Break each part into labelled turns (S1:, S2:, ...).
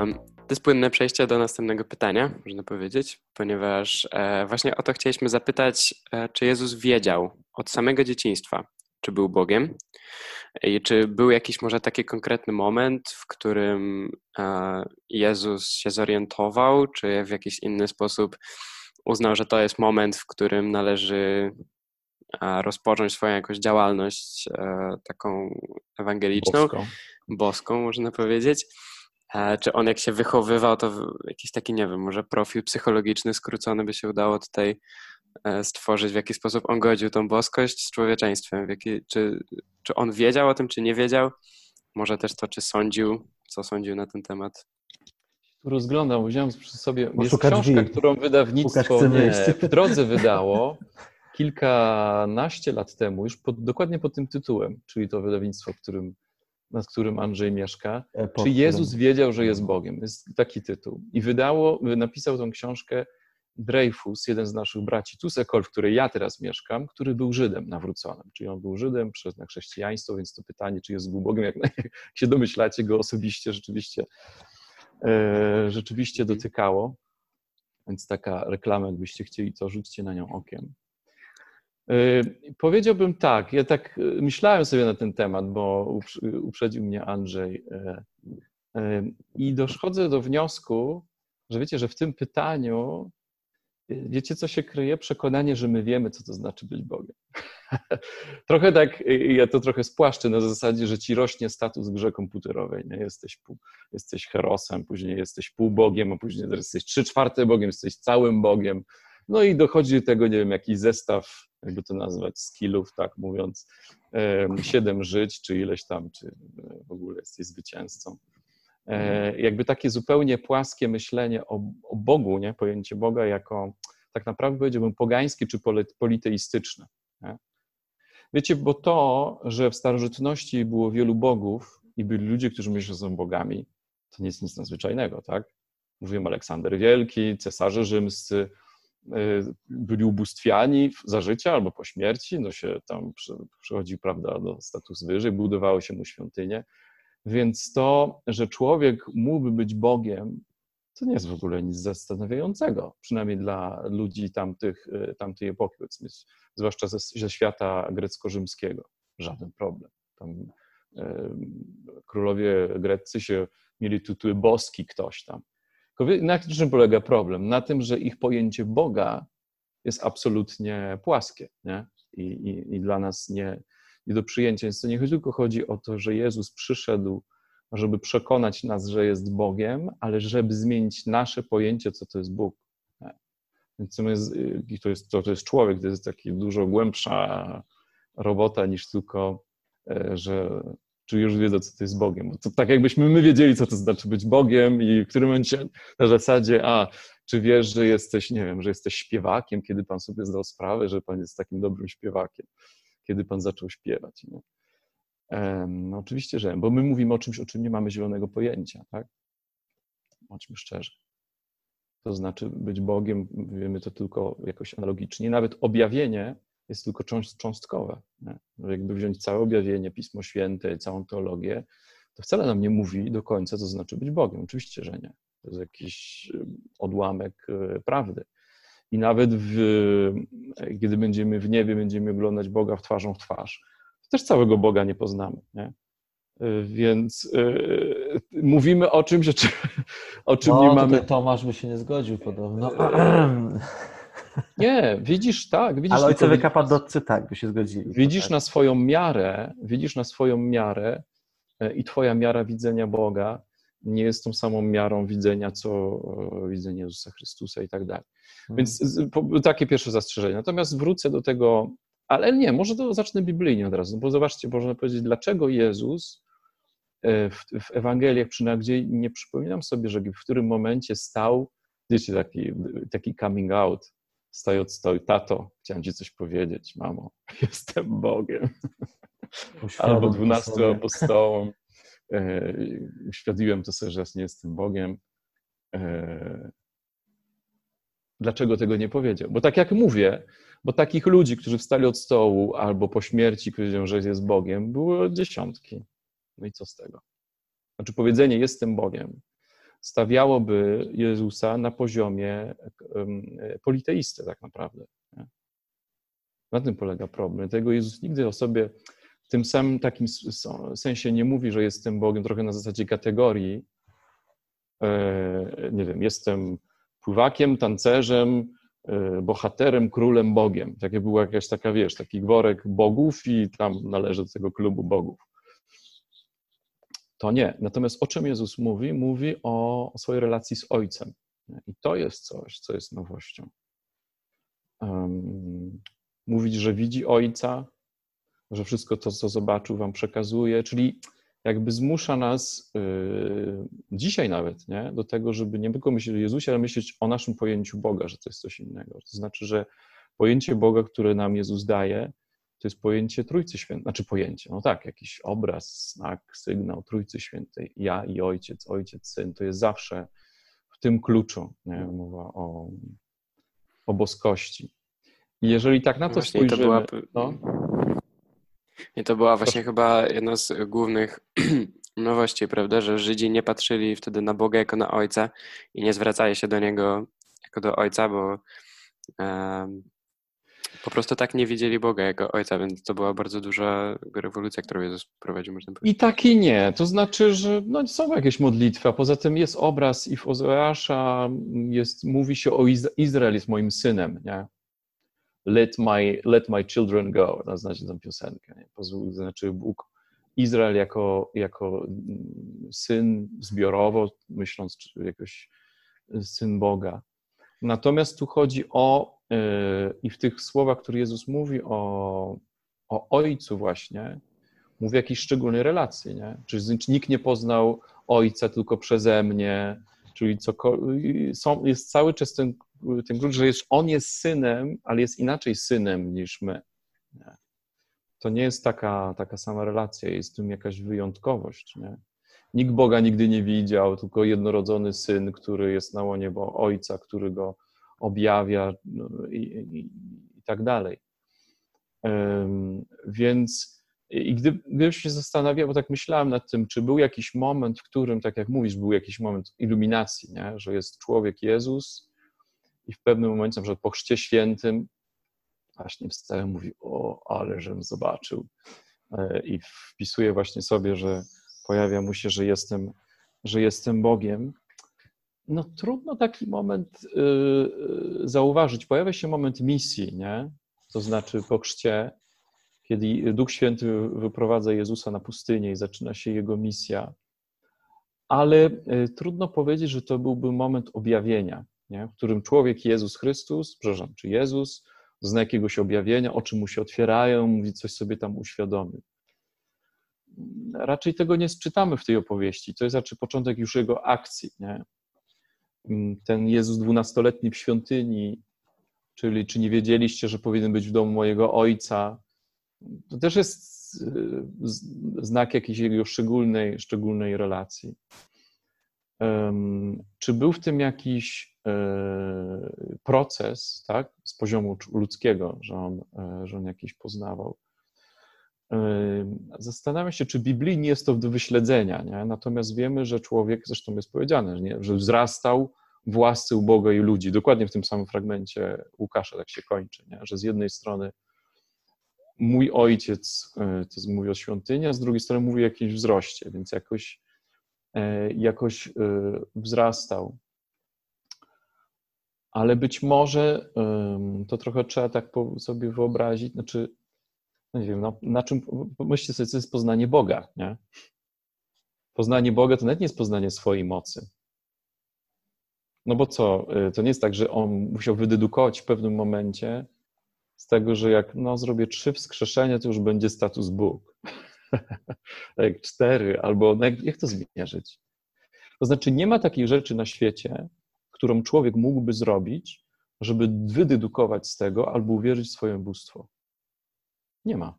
S1: Um, to jest płynne przejście do następnego pytania, można powiedzieć, ponieważ e, właśnie o to chcieliśmy zapytać, e, czy Jezus wiedział od samego dzieciństwa, czy był Bogiem i czy był jakiś może taki konkretny moment, w którym e, Jezus się zorientował, czy w jakiś inny sposób uznał, że to jest moment, w którym należy e, rozpocząć swoją jakąś działalność e, taką ewangeliczną,
S2: Boską.
S1: boską można powiedzieć. Czy on jak się wychowywał, to w- jakiś taki, nie wiem, może profil psychologiczny skrócony by się udało tutaj e, stworzyć, w jaki sposób on godził tą boskość z człowieczeństwem, w jaki, czy, czy on wiedział o tym, czy nie wiedział, może też to, czy sądził, co sądził na ten temat.
S2: Rozglądam, wziąłem przy sobie,
S3: Bo
S2: jest książka,
S3: drzwi.
S2: którą wydawnictwo nie, w drodze wydało kilkanaście lat temu, już pod, dokładnie pod tym tytułem, czyli to wydawnictwo, którym, nad którym Andrzej mieszka.
S3: E,
S2: Czy Jezus wiedział, że jest Bogiem? Jest taki tytuł. I wydało, napisał tą książkę Dreyfus, jeden z naszych braci Tusekol, w której ja teraz mieszkam, który był Żydem nawróconym. Czyli on był Żydem, przeszedł na chrześcijaństwo, więc to pytanie, czy Jezus był Bogiem, jak, jak się domyślacie, go osobiście rzeczywiście, e, rzeczywiście dotykało. Więc taka reklama, jakbyście chcieli, to rzućcie na nią okiem. E, Powiedziałbym tak, ja tak e, myślałem sobie na ten temat, bo uprz- uprzedził mnie Andrzej i dochodzę do wniosku, że wiecie, że w tym pytaniu wiecie, co się kryje? Przekonanie, że my wiemy, co to znaczy być Bogiem. trochę tak, ja to trochę spłaszczę na zasadzie, że ci rośnie status grze komputerowej. Nie? Jesteś, pół, jesteś herosem, później jesteś półbogiem, a później jesteś trzy czwarte Bogiem, jesteś całym Bogiem. No i dochodzi do tego, nie wiem, jakiś zestaw, jakby to nazwać, skillów, tak mówiąc, em, siedem żyć, czy ileś tam, czy e, w ogóle jesteś zwycięzcą. E, Jakby takie zupełnie płaskie myślenie o, o Bogu, nie? pojęcie Boga jako tak naprawdę powiedziałbym pogańskie czy politeistyczne. Nie? Wiecie, bo to, że w starożytności było wielu bogów i byli ludzie, którzy myślą, że są bogami, to nie jest nic nadzwyczajnego, tak? Mówiłem Aleksander Wielki, cesarze rzymscy, byli ubóstwiani za życia albo po śmierci, no się tam przy- przychodzi, prawda, do status wyżej, budowało się mu świątynie. Więc to, że człowiek mógłby być Bogiem, to nie jest w ogóle nic zastanawiającego, przynajmniej dla ludzi tamtych, y, tamtej epoki, powiedzmy, zwłaszcza ze, ze świata grecko-rzymskiego. Żaden problem. Tam y, królowie greccy się mieli tytuły boski ktoś tam. Wie- na czym polega problem? Na tym, że ich pojęcie Boga jest absolutnie płaskie nie? I, i, i dla nas nie, nie do przyjęcia. Więc to nie tylko chodzi o to, że Jezus przyszedł, żeby przekonać nas, że jest Bogiem, ale żeby zmienić nasze pojęcie, co to jest Bóg. Więc to jest, to jest, to jest człowiek, to jest taki dużo głębsza robota niż tylko, e, że czy już wiedzą, co to jest Bogiem. Bo to tak jakbyśmy my wiedzieli, co to znaczy być Bogiem i w którym momencie na zasadzie, a czy wiesz, że jesteś, nie wiem, że jesteś śpiewakiem, kiedy Pan sobie zdał sprawę, że Pan jest takim dobrym śpiewakiem, kiedy Pan zaczął śpiewać. Em, No oczywiście, że, bo my mówimy o czymś, o czym nie mamy zielonego pojęcia, tak? Bądźmy szczerzy. To znaczy być Bogiem, wiemy to tylko jakoś analogicznie. Nawet objawienie jest tylko cząst, cząstkowe. Jakby wziąć całe objawienie, Pismo Święte, całą teologię, to wcale nam nie mówi do końca, co znaczy być Bogiem. Oczywiście, że nie. To jest jakiś y, odłamek y, prawdy. I nawet w, kiedy będziemy w niebie, będziemy oglądać Boga w twarzą w twarz, to też całego Boga nie poznamy. Nie? Y, Więc y, mówimy o czymś, o czym, o czym
S3: No,
S2: nie mamy.
S3: Tomasz by się nie zgodził podobno.
S2: Nie, widzisz, tak. Widzisz,
S3: Ale ojcowie kapadoccy tak by się zgodzili.
S2: Widzisz
S3: tak.
S2: na swoją miarę, widzisz na swoją miarę e, i twoja miara widzenia Boga nie jest tą samą miarą widzenia, co e, widzenie Jezusa Chrystusa i tak dalej.
S3: Mhm.
S2: Więc takie pierwsze zastrzeżenie. Natomiast wrócę do tego, ale nie, może to zacznę biblijnie od razu, bo zobaczcie, można powiedzieć, dlaczego Jezus e, w, w Ewangeliach przynajmniej nie przypominam sobie, że w którym momencie stał, wiecie, taki, taki coming out, stoi od stołu, tato, chciałem ci coś powiedzieć, mamo, jestem Bogiem. Albo dwunastu apostołom. E, uświadomiłem to sobie, że nie jestem Bogiem. E, dlaczego tego nie powiedział? Bo tak jak mówię, bo takich ludzi, którzy wstali od stołu albo po śmierci powiedział, że jest Bogiem, było dziesiątki. No i co z tego? Znaczy powiedzenie jestem Bogiem stawiałoby Jezusa na poziomie politeisty tak naprawdę. Na tym polega problem. Tego Jezus nigdy o sobie w tym samym takim sensie nie mówi, że jestem Bogiem trochę na zasadzie kategorii. E, nie wiem, jestem pływakiem, tancerzem, e, bohaterem, królem, Bogiem. Takie była jakaś taka, wiesz, taki worek bogów i tam należy do tego klubu bogów. To nie. Natomiast o czym Jezus mówi? Mówi o, o swojej relacji z Ojcem. I to jest coś, co jest nowością. Um, mówić, że widzi Ojca, że wszystko to, co zobaczył, wam przekazuje, czyli jakby zmusza nas yy, dzisiaj nawet nie, do tego, żeby nie tylko myśleć o Jezusie, ale myśleć o naszym pojęciu Boga, że to jest coś innego. To znaczy, że pojęcie Boga, które nam Jezus daje, to jest pojęcie Trójcy Świętej, znaczy pojęcie, no tak, jakiś obraz, znak, sygnał Trójcy Świętej. Ja i Ojciec, Ojciec, Syn, to jest zawsze w tym kluczu, nie? mowa o, o boskości. I jeżeli tak na to Właśnie spojrzymy... To była... no,
S1: i to była właśnie chyba jedna z głównych nowości, prawda, że Żydzi nie patrzyli wtedy na Boga jako na Ojca i nie zwracali się do Niego jako do Ojca, bo um, po prostu tak nie widzieli Boga jako Ojca, więc to była bardzo duża rewolucja, którą Jezus prowadził, można powiedzieć.
S2: I tak i nie. To znaczy, że no, są jakieś modlitwy, a poza tym jest obraz i w Ozeasza jest, mówi się o Iz Izrael jest moim synem, nie? let my, let my children go, to znaczy tę piosenkę. Nie? Pozwól, znaczy Bóg, Izrael jako, jako mm, syn zbiorowo, myśląc jakoś syn Boga. Natomiast tu chodzi o, yy, i w tych słowach, które Jezus mówi o, o Ojcu właśnie, mówi o jakiejś szczególnej relacji, nie? Czyli nikt nie poznał Ojca tylko przeze mnie, czyli są, jest cały czas ten ten grunt, że jest, on jest synem, ale jest inaczej synem niż my. Nie? To nie jest taka, taka sama relacja, jest w tym jakaś wyjątkowość. Nie? Nikt Boga nigdy nie widział, tylko jednorodzony syn, który jest na łonie bo ojca, który go objawia no, i, i, i, tak dalej. Um, więc i gdy, gdybym się zastanawiał, bo tak myślałem nad tym, czy był jakiś moment, w którym, tak jak mówisz, był jakiś moment iluminacji, nie? że jest człowiek Jezus, i w pewnym momencie, na po chrzcie świętym, właśnie wstaje mówi, o, ale żem zobaczył. E, I wpisuje właśnie sobie, że pojawia mu się, że jestem, że jestem Bogiem. No trudno taki moment y, y, zauważyć. Pojawia się moment misji, nie? To znaczy po chrzcie, kiedy Duch Święty wyprowadza Jezusa na pustynię i zaczyna się jego misja. Ale y, trudno powiedzieć, że to byłby moment objawienia nie? w którym człowiek Jezus Chrystus, przepraszam, czy Jezus zna jakiegoś objawienia, oczy mu się otwierają, mówi coś sobie tam uświadomi. Raczej tego nie czytamy w tej opowieści. To jest raczej początek już jego akcji. Nie? Ten Jezus dwunastoletni w świątyni, czyli czy nie wiedzieliście, że powinien być w domu mojego ojca, to też jest y, znak jakiejś jego szczególnej, szczególnej relacji. Czy był w tym jakiś E, proces, tak, z poziomu ludzkiego, że on, e, że on jakiś poznawał. E, zastanawiam się, czy biblijnie jest to do wyśledzenia, nie? natomiast wiemy, że człowiek, zresztą jest powiedziane, nie? że wzrastał w łasce u Boga i ludzi. Dokładnie w tym samym fragmencie Łukasza tak się kończy, nie? że z jednej strony mój ojciec, to mówi o świątyni, a z drugiej strony mówi o jakimś wzroście, więc jakoś, jakoś wzrastał ale być może to trochę trzeba tak sobie wyobrazić, znaczy, no nie wiem, no, na czym, pomyślcie sobie, co jest poznanie Boga, nie? Poznanie Boga to nawet nie jest poznanie swojej mocy. No bo co, y, to nie jest tak, że on musiał wydedukować w pewnym momencie z tego, że jak no, zrobię trzy wskrzeszenia, to już będzie status Bóg. jak cztery, albo no, jak, jak to zmierzyć? To znaczy, nie ma takiej rzeczy na świecie, którą człowiek mógłby zrobić, żeby wydedukować z tego albo uwierzyć w swoje bóstwo. Nie ma.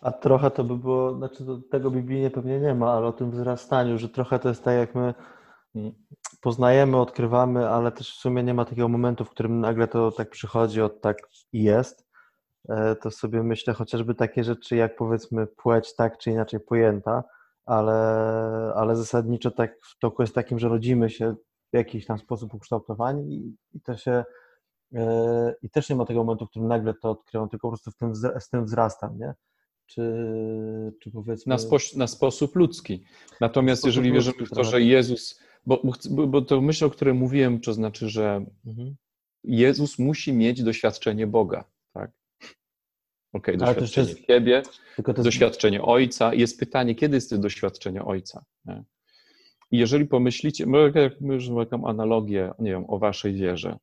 S3: A trochę to by było, znaczy tego biblijnie pewnie nie ma, ale o tym wzrastaniu, że trochę to jest tak, jak my poznajemy, odkrywamy, ale też w sumie nie ma takiego momentu, w którym nagle to tak przychodzi, od tak i jest. E, to sobie myślę chociażby takie rzeczy, jak powiedzmy płeć tak czy inaczej pojęta, ale, ale zasadniczo tak w toku jest takim, że rodzimy się w jakiś tam sposób ukształtowani i, i to się i też nie ma tego momentu, w którym nagle to odkryją, tylko po prostu w tym, z tym wzrastam, nie? Czy, czy powiedzmy...
S2: Na, spo, na sposób ludzki. Natomiast jeżeli wierzymy w to, że Jezus... Bo, bo, bo to myśl, o której mówiłem, to znaczy, że mhm. Jezus musi mieć doświadczenie Boga, tak? Okej, okay, doświadczenie jest, siebie, jest... doświadczenie ojca. Jest pytanie, kiedy jest to doświadczenie ojca? Nie? I jeżeli pomyślicie, jak my już taką analogię, nie wiem, o waszej wierze,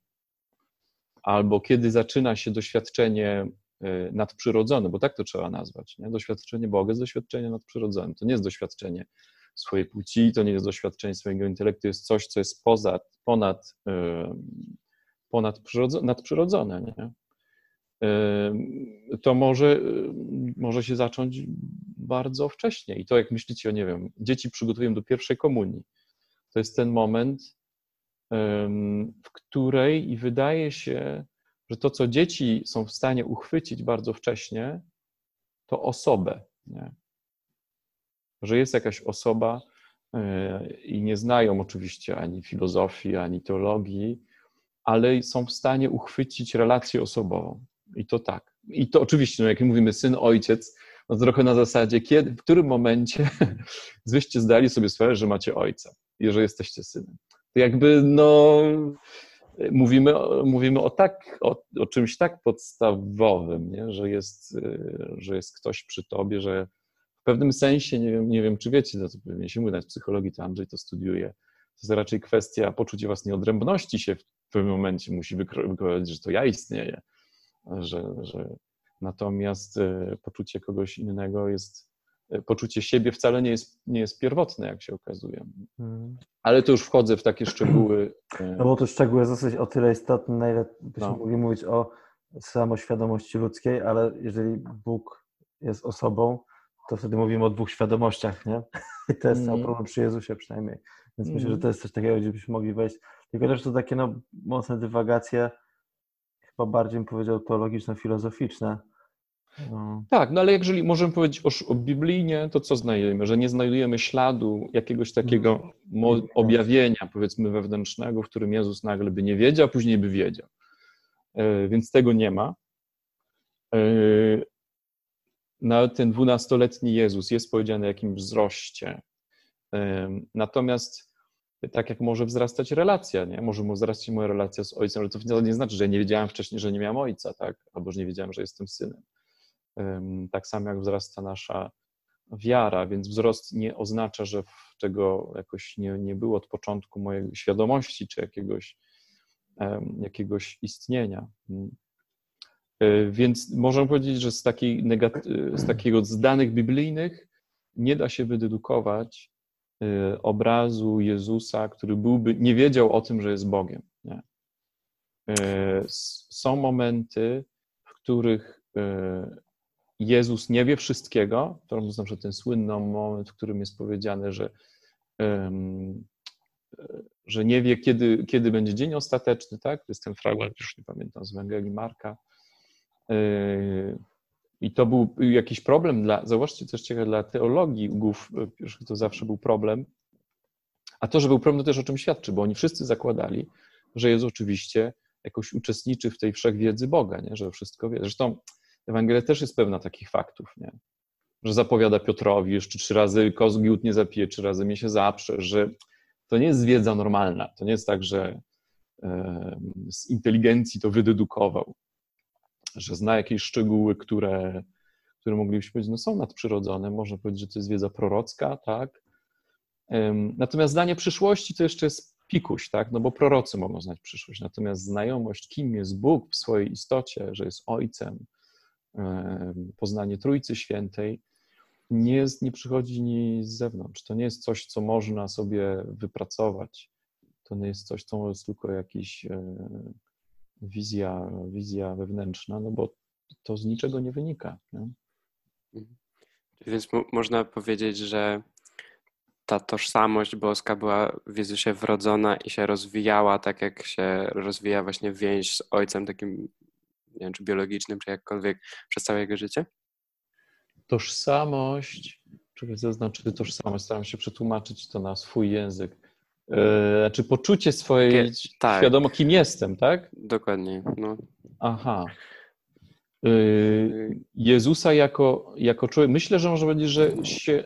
S2: albo kiedy zaczyna się doświadczenie y, nadprzyrodzone, bo tak to trzeba nazwać, nie? doświadczenie Boga jest doświadczenie nadprzyrodzone. To nie jest doświadczenie swojej płci, to nie jest doświadczenie swojego intelektu, to jest coś, co jest poza, ponad, y, ponad nadprzyrodzone. Nie? to może, może się zacząć bardzo wcześnie. I to, jak myślicie, o nie wiem, dzieci przygotowują do pierwszej komunii, to jest ten moment, w której i wydaje się, że to, co dzieci są w stanie uchwycić bardzo wcześnie, to osobę. Nie? Że jest jakaś osoba e, i nie znają oczywiście ani filozofii, ani teologii, ale są w stanie uchwycić relację osobową. I to tak. I to oczywiście, no jak mówimy syn, ojciec, no trochę na zasadzie, kiedy, w którym momencie wyście zdali sobie sprawę, że macie ojca i że jesteście synem. Jakby, no, mówimy, mówimy o, tak, o, o czymś tak podstawowym, nie? Że, jest, że jest ktoś przy tobie, że w pewnym sensie, nie wiem, nie wiem czy wiecie, no to pewnie się mówi, w psychologii to Andrzej to studiuje, to jest raczej kwestia poczucia własnej odrębności się w pewnym momencie musi wykrywać, że to ja istnieję że, że natomiast e, poczucie kogoś innego jest, poczucie siebie wcale nie jest, nie jest pierwotne, jak się okazuje. Mhm. Ale to już wchodzę w takie szczegóły.
S3: E, no bo to szczegóły jest dosyć o tyle istotne, na ile byśmy no. mogli mówić o samoświadomości ludzkiej, ale jeżeli Bóg jest osobą, to wtedy mówimy o dwóch świadomościach, nie? I to jest mm. problem przy Jezusie przynajmniej. Więc mm. myślę, że mhm. to jest coś takiego, gdzie byśmy mogli wejść. Tylko też to takie no, mocne dywagacje, chyba bardziej bym powiedział teologiczno-filozoficzne.
S2: No. Tak, no ale jeżeli możemy powiedzieć o, o biblijnie, to co znajdujemy? Że nie znajdujemy śladu jakiegoś takiego mm. objawienia, powiedzmy, wewnętrznego, w którym Jezus nagle by nie wiedział, a później by wiedział. E, więc tego nie ma. E, nawet ten dwunastoletni Jezus jest powiedziany jakimś wzroście. E, natomiast tak jak może wzrastać relacja, nie? Może mu wzrastać moja relacja z ojcem, ale to nie znaczy, że nie wiedziałem wcześniej, że nie miałem ojca, tak? Albo że nie wiedziałem, że jestem synem. Tak samo jak wzrasta nasza wiara, więc wzrost nie oznacza, że tego jakoś nie, nie było od początku mojej świadomości czy jakiegoś, jakiegoś istnienia. Mm. E, więc możemy powiedzieć, że z, takiej z takiego z danych biblijnych nie da się wydedukować Y, obrazu Jezusa, który byłby, nie wiedział o tym, że jest Bogiem. Nie? Y, są momenty, w których Jezus nie wie wszystkiego. To przykład ten słynny moment, w którym jest powiedziane, że, że nie wie, kiedy, kiedy będzie dzień ostateczny, tak? To jest ten fragment, już nie pamiętam, z Ewangelii Marka. I to był jakiś problem dla, zauważcie też ciekawe, dla teologów, to zawsze był problem. A to, że był problem, to też o czym świadczy, bo oni wszyscy zakładali, że Jezus oczywiście jakoś uczestniczy w tej wszechwiedzy Boga, nie? że wszystko wie. Zresztą Ewangelia też jest pełna takich faktów, nie? że zapowiada Piotrowi jeszcze trzy razy koz nie zapije, trzy razy mnie się zaprze, że to nie jest wiedza normalna. To nie jest tak, że z inteligencji to wydedukował że zna jakieś szczegóły, które, które moglibyśmy powiedzieć, no są nadprzyrodzone, można powiedzieć, że to jest wiedza prorocka, tak? Natomiast zdanie przyszłości to jeszcze jest pikuś, tak? No bo prorocy mogą znać przyszłość, natomiast znajomość, kim jest Bóg w swojej istocie, że jest Ojcem, poznanie Trójcy Świętej, nie, jest, nie przychodzi ni z zewnątrz. To nie jest coś, co można sobie wypracować. To nie jest coś, co jest tylko jakiś e, wizja, wizja wewnętrzna, no bo to z niczego nie wynika. Nie?
S1: Mhm. Więc można powiedzieć, że ta tożsamość boska była w Jezusie wrodzona i się rozwijała tak, jak się rozwija właśnie więź z Ojcem takim, nie wiem, czy biologicznym, czy jakkolwiek przez całe jego życie?
S2: Tożsamość czekaj, zaznaczy tożsamość, staram się przetłumaczyć to na swój język. E, znaczy poczucie swojej, tak. świadomo kim jestem, tak?
S1: Dokładnie, no.
S2: Aha. E, Jezusa jako, jako człowiek, myślę, że może powiedzieć, że się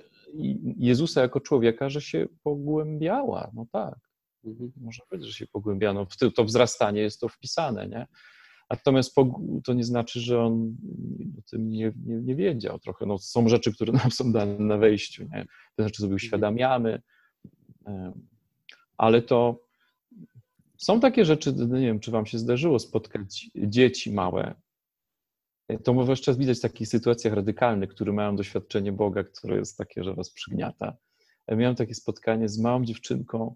S2: Jezusa jako człowieka, że się pogłębiała, no tak. Mhm. Można powiedzieć, że się pogłębiano. To wzrastanie jest to wpisane, nie? Natomiast to nie znaczy, że on o tym nie, nie, nie wiedział trochę. No, są rzeczy, które nam są dane na wejściu, nie? Te rzeczy sobie uświadamiamy, ale to są takie rzeczy, no nie wiem, czy wam się zdarzyło spotkać dzieci małe. To może jeszcze widać w takich sytuacjach radykalnych, które mają doświadczenie Boga, które jest takie, że was przygniata. Ja miałem takie spotkanie z małą dziewczynką,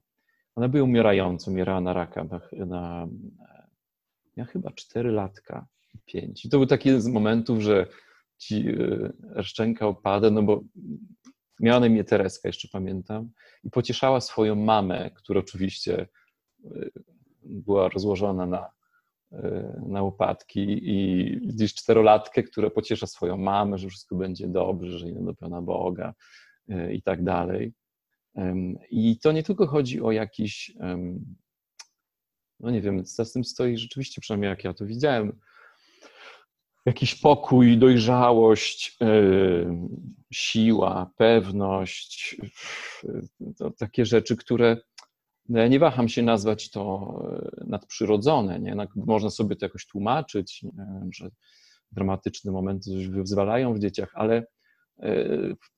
S2: ona była umierająca, umierała na raka, na, na ja chyba 4 latka, 5. I to był taki z momentów, że ci e, szczęka opada, no bo miała na imię Tereska, jeszcze pamiętam, i pocieszała swoją mamę, która oczywiście e, była rozłożona na, e, na łopatki i gdzieś czterolatkę, która pociesza swoją mamę, że wszystko będzie dobrze, że idę do Pana Boga i tak dalej. I to nie tylko chodzi o jakiś no nie wiem, za tym stoi rzeczywiście, przynajmniej jak ja to widziałem, jakiś pokój, dojrzałość, yy, siła, pewność, yy, takie rzeczy, które no ja nie waham się nazwać to yy, nadprzyrodzone. Nie? Można sobie to jakoś tłumaczyć, nie? że dramatyczne momenty coś wyzwalają w dzieciach, ale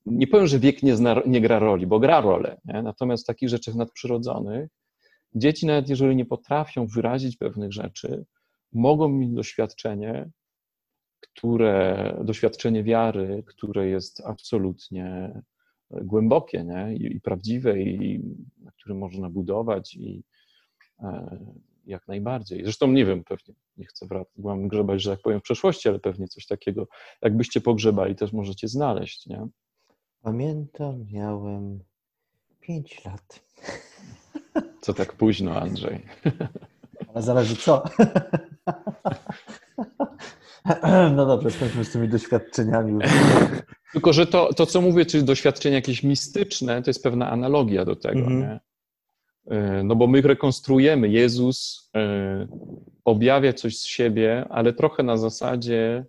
S2: nie powiem, że wiek nie, zna, nie gra roli, bo gra rolę. Nie? Natomiast w takich rzeczach nadprzyrodzonych Dzieci, nawet jeżeli nie potrafią wyrazić pewnych rzeczy, mogą mieć doświadczenie, które, doświadczenie wiary, które jest absolutnie głębokie nie? I, i prawdziwe, i na którym można budować i e, jak najbardziej. Zresztą nie wiem, pewnie nie chcę wracać, grzebać, że tak powiem, w przeszłości, ale pewnie coś takiego, jakbyście pogrzebali, też możecie znaleźć, nie?
S3: Pamiętam, miałem pięć lat.
S2: Co tak późno, Andrzej?
S3: Ale zależy co. No dobrze, skończmy z tymi doświadczeniami.
S2: Tylko, że to, to co mówię, czyli doświadczenia jakieś mistyczne, to jest pewna analogia do tego, mm -hmm. nie? No bo my rekonstruujemy, Jezus e, objawia coś z siebie, ale trochę na zasadzie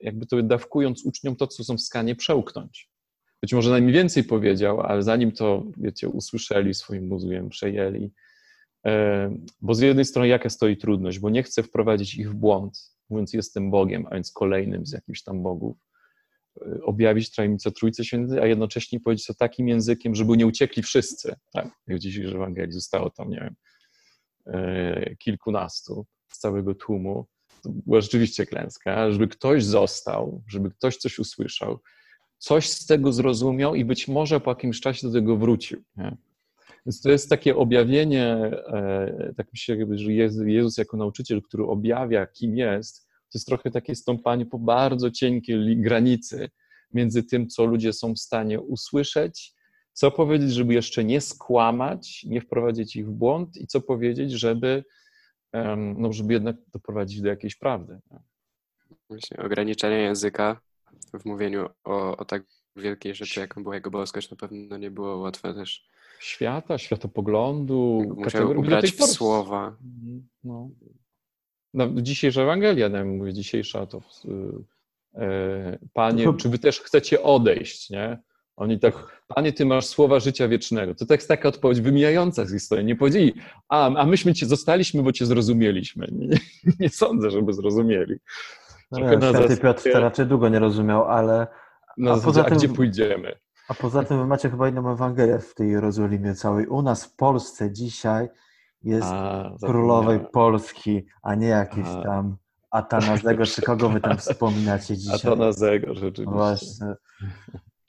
S2: jakby to dawkując uczniom to, co są w stanie przełknąć. Być może najmniej więcej powiedział, ale zanim to, wiecie, usłyszeli, swoim mózgiem przejęli. E, bo z jednej strony jaka stoi trudność, bo nie chcę wprowadzić ich w błąd, mówiąc jestem Bogiem, a więc kolejnym z jakichś tam bogów, e, objawić tajemnicę Trójcy Świętej, a jednocześnie powiedzieć to takim językiem, żeby nie uciekli wszyscy. Tak, jak w Ewangelii zostało tam, nie wiem, e, kilkunastu z całego tłumu. To była rzeczywiście klęska, żeby ktoś został, żeby ktoś coś usłyszał, coś z tego zrozumiał i być może po jakimś czasie do tego wrócił. Nie? Więc to jest takie objawienie, e, tak myślę, że Jezus jako nauczyciel, który objawia, kim jest, to jest trochę takie stąpanie po bardzo cienkiej granicy między tym, co ludzie są w stanie usłyszeć, co powiedzieć, żeby jeszcze nie skłamać, nie wprowadzić ich w błąd i co powiedzieć, żeby, no, żeby jednak doprowadzić do jakiejś prawdy.
S1: Właśnie ograniczenie języka w mówieniu o, o tak wielkiej rzeczy, jaką była jego boskość, na pewno nie było łatwe też.
S2: Świata, światopoglądu,
S1: musiał ubrać w słowa.
S2: Mhm, no. no. dzisiejsza Ewangelia, ja mówię, dzisiejsza to e, Panie, czy wy też chcecie odejść, nie? Oni tak, Panie, Ty masz słowa życia wiecznego. To tak jest taka odpowiedź wymijająca z historii. Nie powiedzieli, a, a myśmy Cię zostaliśmy, bo Cię zrozumieliśmy. Nie, nie sądzę, żeby zrozumieli.
S3: No Święty Piotr to raczej długo nie rozumiał, ale...
S2: No, a, poza a tym, gdzie pójdziemy?
S3: A poza tym wy macie chyba inną Ewangelię w tej Jerozolimie całej. U nas w Polsce dzisiaj jest a, królowej Polski, a nie jakiś a. tam Atanazego, czy kogo wy tam wspominacie dzisiaj.
S2: Atanazego, rzeczywiście. Właśnie.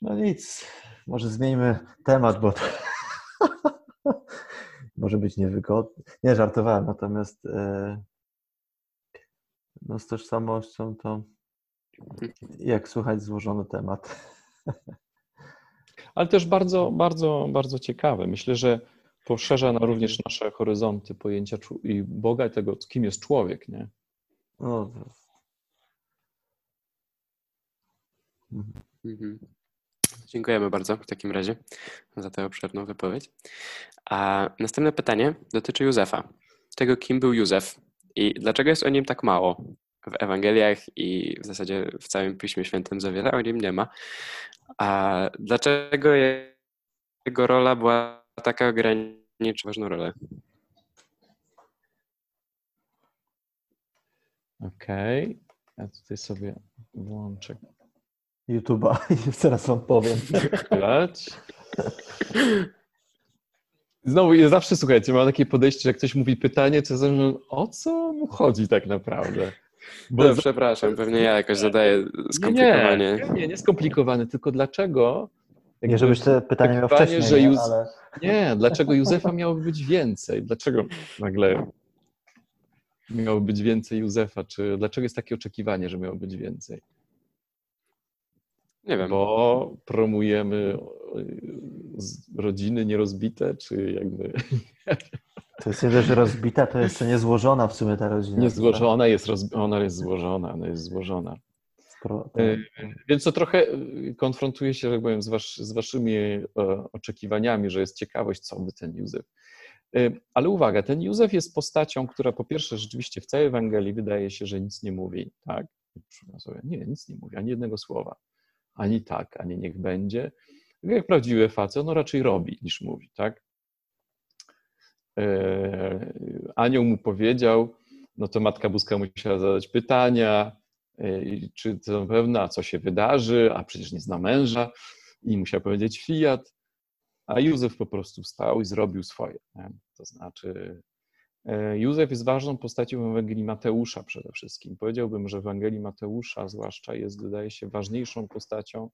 S3: No nic, może zmieńmy temat, bo to może być niewygodny. Nie, żartowałem, natomiast e, no z tożsamością to jak słuchać złożony temat.
S2: Ale też bardzo, bardzo, bardzo ciekawe. Myślę, że poszerza na również nasze horyzonty pojęcia i Boga i tego, kim jest człowiek, nie? No.
S3: Mhm.
S1: Dziękujemy bardzo w takim razie za tę obszerną wypowiedź. A następne pytanie dotyczy Józefa. Tego, kim był Józef i dlaczego jest o nim tak mało w Ewangeliach i w zasadzie w całym Piśmie Świętym za wiele o nim nie ma. A dlaczego jego rola była taka ograniczona, ważną rolę?
S2: Okej, okay. ja tutaj sobie włączę
S3: YouTube'a i zaraz wam powiem.
S2: Znowu, ja zawsze, słuchajcie, mam takie podejście, że jak ktoś mówi pytanie, to ze mną, o co mu chodzi tak naprawdę?
S1: Bo no, przepraszam, pewnie ja jakoś zadaję skomplikowanie.
S2: Nie, nie, nie skomplikowane, tylko dlaczego...
S3: Nie, żebyś te pytanie miał wcześniej, że Józ... ale...
S2: Nie, dlaczego Józefa miałoby być więcej? Dlaczego nagle miało być więcej Józefa? Czy dlaczego jest takie oczekiwanie, że miało być więcej?
S1: Nie wiem.
S2: Bo promujemy rodziny nierozbite, czy jakby.
S3: To jest nie dość rozbita, to jeszcze niezłożona w sumie ta rodzina.
S2: Niezłożona jest, roz... ona jest złożona, ona jest złożona. Spro... E, więc to trochę e, konfrontuje się, jak powiem, z, wasz, z waszymi e, oczekiwaniami, że jest ciekawość, co by ten Józef. Ale uwaga, ten Józef jest postacią, która po pierwsze rzeczywiście w całej Ewangelii wydaje się, że nic nie mówi, tak? Nie, nic nie mówi, ani jednego słowa ani tak, ani niech będzie. Jak prawdziwy facet, no raczej robi niż mówi, tak? E, anioł mu powiedział, no to Matka Boska musiała zadać pytania, e, czy to pewna, co się wydarzy, a przecież nie zna męża i musiał powiedzieć fiat, a Józef po prostu wstał i zrobił swoje. To znaczy, Józef jest ważną postacią w Ewangelii Mateusza przede wszystkim. Powiedziałbym, że w Ewangelii Mateusza zwłaszcza jest, wydaje się, ważniejszą postacią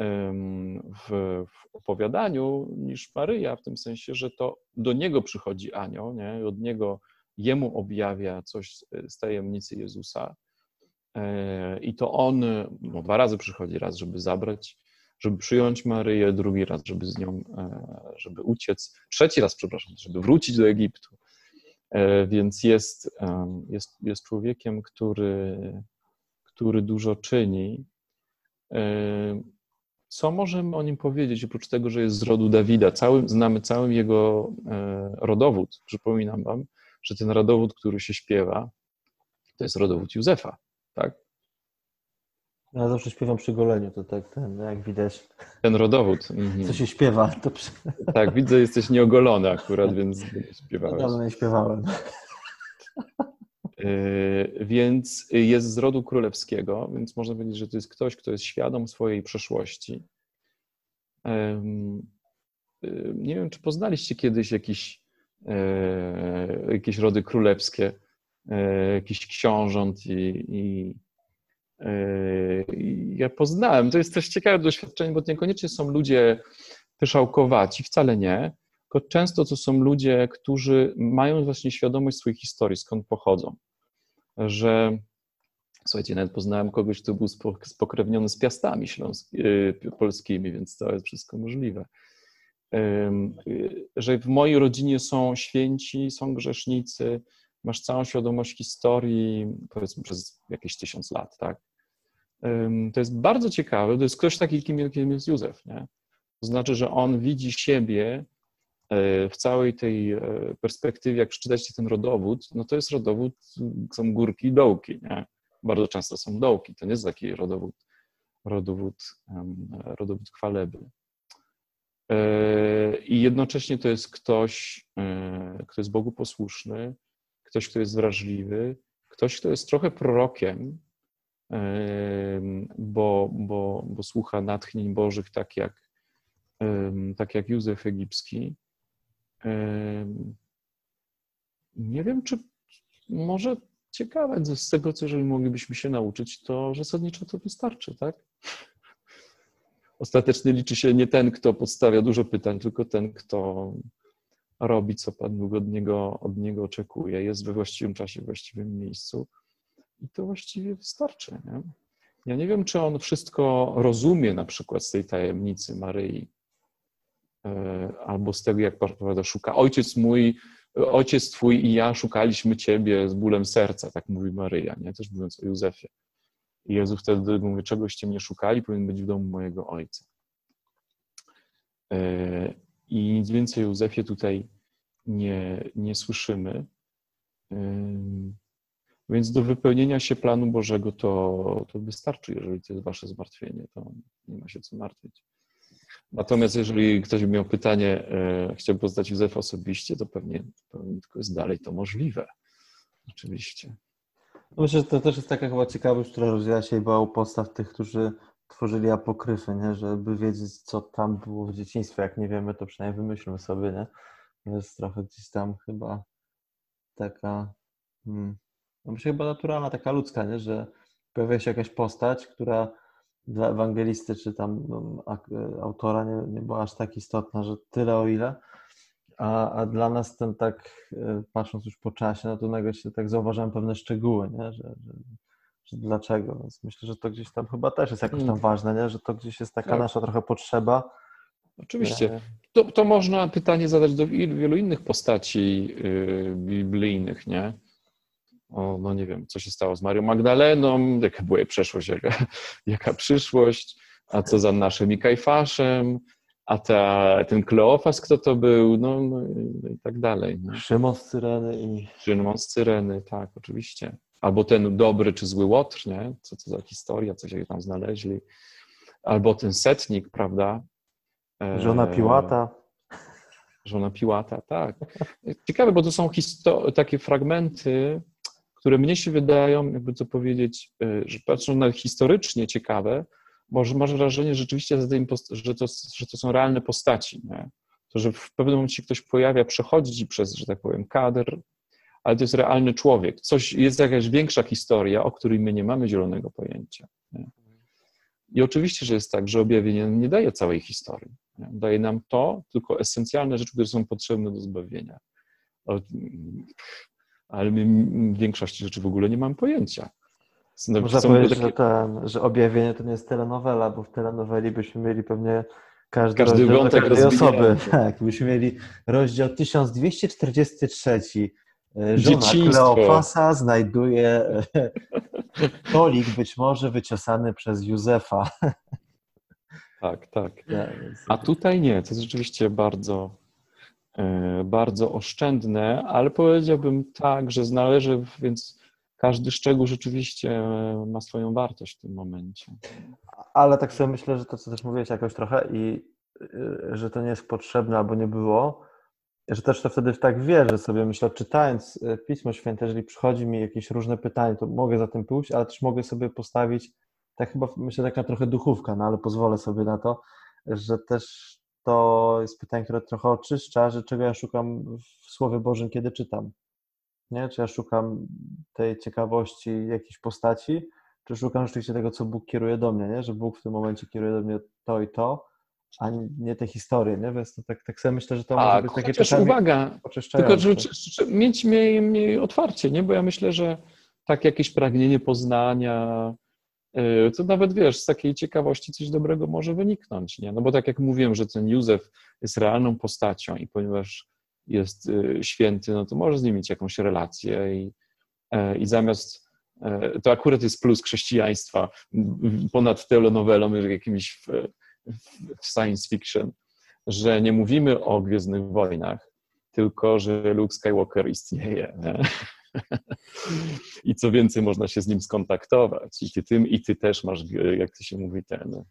S2: w, w opowiadaniu niż Maryja, w tym sensie, że to do niego przychodzi anioł, nie? od niego jemu objawia coś z tajemnicy Jezusa. E, I to on no, dwa razy przychodzi, raz, żeby zabrać, żeby przyjąć Maryję, drugi raz, żeby z nią, e, żeby uciec, trzeci raz, przepraszam, żeby wrócić do Egiptu. E, więc jest, jest, jest człowiekiem, który, który dużo czyni. Co możemy o nim powiedzieć, oprócz tego, że jest z rodu Dawida? Cały, znamy cały jego e, rodowód. Przypominam wam, że ten rodowód, który się śpiewa, to jest rodowód Józefa, tak?
S3: Ja zawsze śpiewam przy goleniu, to tak, ten, jak widać.
S2: Ten rodowód. Mhm.
S3: Co się śpiewa, to przy...
S2: Tak, widzę, jesteś nieogolony akurat, więc śpiewałeś.
S3: Dawno nie śpiewałem.
S2: E, więc jest z rodu królewskiego, więc można powiedzieć, że to jest ktoś, kto jest świadom swojej przeszłości. E, nie wiem, czy poznaliście kiedyś jakieś, e, jakieś rody królewskie, jakiś książąt i, i ja poznałem. To jest też ciekawe doświadczenie, bo niekoniecznie są ludzie pyszałkowaci, wcale nie, tylko często to są ludzie, którzy mają właśnie świadomość swojej historii, skąd pochodzą. Że słuchajcie, nawet poznałem kogoś, kto był spokrewniony z piastami śląsk, y, polskimi, więc to jest wszystko możliwe. Y, że w mojej rodzinie są święci, są grzesznicy, masz całą świadomość historii, powiedzmy przez jakieś tysiąc lat, tak? To jest bardzo ciekawe, to jest ktoś taki, kim jest Józef, nie? To znaczy, że on widzi siebie E, w całej tej e, perspektywie, jak przeczytacie ten rodowód, no to jest rodowód, są górki i dołki, nie? Bardzo często są dołki, to nie jest taki rodowód, rodowód, rodowód chwaleby. E, I jednocześnie to jest ktoś, kto jest Bogu posłuszny, ktoś, kto jest wrażliwy, ktoś, kto jest trochę prorokiem, bo, bo, bo słucha natchnień Bożych, tak jak, tak jak Józef Egipski. Nie wiem, czy może ciekawe z tego, co jeżeli moglibyśmy się nauczyć, to że zasadniczo to wystarczy, tak? Ostatecznie liczy się nie ten, kto podstawia dużo pytań, tylko ten, kto robi, co Pan Bóg od niego, od niego oczekuje, jest we właściwym czasie, w właściwym miejscu i to właściwie wystarczy. Nie? Ja nie wiem, czy on wszystko rozumie na przykład z tej tajemnicy Maryi, E, albo z tego, jak powiada, szuka ojciec mój, ojciec twój i ja szukaliśmy ciebie z bólem serca, tak mówi Maryja, nie? Też mówiąc o Józefie. I Jezus wtedy mówi, czegoście mnie szukali, powinien być w domu mojego ojca. I nic więcej Józefie tutaj nie, nie słyszymy. Więc do wypełnienia się planu Bożego to, to wystarczy, jeżeli to jest wasze zmartwienie, to nie ma się co martwić. Natomiast jeżeli ktoś by miał pytanie, e, chciałby poznać Józefa osobiście, to pewnie, pewnie tylko jest dalej to możliwe. Oczywiście.
S3: No myślę, że to też jest taka chyba ciekawość, która rozwija się chyba u podstaw tych, którzy tworzyli apokryfy, nie? żeby wiedzieć, co tam było w dzieciństwie. Jak nie wiemy, to przynajmniej wymyślmy sobie, nie? To jest trochę gdzieś tam chyba taka, hmm, no myślę chyba naturalna, taka ludzka, nie? że pojawia się jakaś postać, która dla ewangelisty czy tam no, autora nie, nie była aż tak istotna, że tyle o ile, a, a dla nas ten tak, e, patrząc już po czasie, no to nagle się tak zauważałem pewne szczegóły, nie? Że, że, że dlaczego, więc myślę, że to gdzieś tam chyba też jest jakoś tam mm. ważne, nie? że to gdzieś jest taka tak. nasza trochę potrzeba.
S2: Oczywiście. To, to można pytanie zadać do wielu innych postaci yy, biblijnych, nie? o, no nie wiem, co się stało z Marią Magdaleną, jaka była jej przeszłość, jaka, jaka przyszłość, a co za naszym i Kajfaszem, a ta, ten Kleofas, kto to był, no, no, no i tak dalej. No.
S3: Szymon z Cyreny. I...
S2: Szymon z Cyreny, tak, oczywiście. Albo ten dobry czy zły Łotr, nie? Co to za historia, co się tam znaleźli. Albo ten setnik, prawda?
S3: Żona Piłata.
S2: Żona Piłata, tak. Ciekawe, bo to są takie fragmenty, które mnie się wydają, jakby co powiedzieć, e, że patrząc na historycznie ciekawe, może masz wrażenie rzeczywiście, że to, że to są realne postaci. Nie? To, że w pewnym momencie ktoś pojawia, przechodzi przez, że tak powiem, kadr, ale to jest realny człowiek. Coś, jest jakaś większa historia, o której my nie mamy zielonego pojęcia. Nie? I oczywiście, że jest tak, że objawienie nie daje całej historii. Daje nam to, tylko esencjalne rzeczy, które są potrzebne do zbawienia ale my w większości rzeczy w ogóle nie mam pojęcia.
S3: Można powiedzieć, takie... że, ten, że objawienie to nie jest telenowela, bo w telenoweli byśmy mieli pewnie każdy, każdy rozdział wątek każdej osoby. Tak, byśmy mieli rozdział 1243. E, żona Dzieciństwo. Kleofasa znajduje tolik być może wyciosany przez Józefa.
S2: Tak, tak. A tutaj nie, to jest rzeczywiście bardzo, E, bardzo oszczędne, ale powiedziałbym tak, że należy, więc każdy szczegół rzeczywiście ma swoją wartość w tym momencie.
S3: Ale tak sobie myślę, że to, co też mówiłeś jakoś trochę i y, że to nie jest potrzebne albo nie było, że też to wtedy tak wierzę sobie, myślę, czytając y, Pismo Święte, jeżeli przychodzi mi jakieś różne pytanie, to mogę za tym pójść, ale też mogę sobie postawić, tak chyba myślę, taka trochę duchówka, no ale pozwolę sobie na to, że też to jest pytanie, które trochę oczyszcza, że czego ja szukam w Słowie Bożym, kiedy czytam. Nie? Czy ja szukam tej ciekawości jakiejś postaci, czy szukam rzeczywiście tego, co Bóg kieruje do mnie, nie? że Bóg w tym momencie kieruje do mnie to i to, a nie te historie, nie? Więc to tak, tak sobie myślę, że to
S2: może być takie chociaż uwaga, tylko że, mieć, mieć, mieć otwarcie, nie? Bo ja myślę, że tak jakieś pragnienie poznania, to nawet wiesz, z takiej ciekawości coś dobrego może wyniknąć, nie? No bo tak jak mówiłem, że ten Józef jest realną postacią i ponieważ jest y, święty, no to może z nim mieć jakąś relację i, e, i zamiast to akurat jest plus chrześcijaństwa ponad telenowelą, jakimś w, w science fiction, że nie mówimy o Gwiezdnych Wojnach, tylko że Luke Skywalker istnieje. Nie? I co więcej, można się z nim skontaktować. I ty, tym, i ty też masz, jak to się mówi, ten,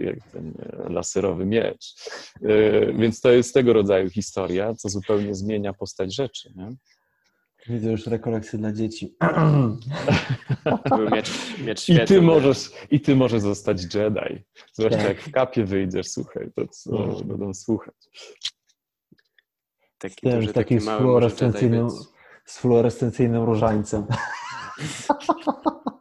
S2: jak ten laserowy miecz. E, więc to jest tego rodzaju historia, co zupełnie zmienia postać rzeczy. Nie?
S3: Widzę już rekolekcje dla dzieci.
S1: miecz, miecz
S2: I, ty możesz, I ty możesz zostać Jedi. Zwłaszcza tak. jak w kapie wyjdziesz, słuchaj, to co no. będą słuchać.
S3: Taki duży, taki, taki mały z fluorescencyjnym różańcem.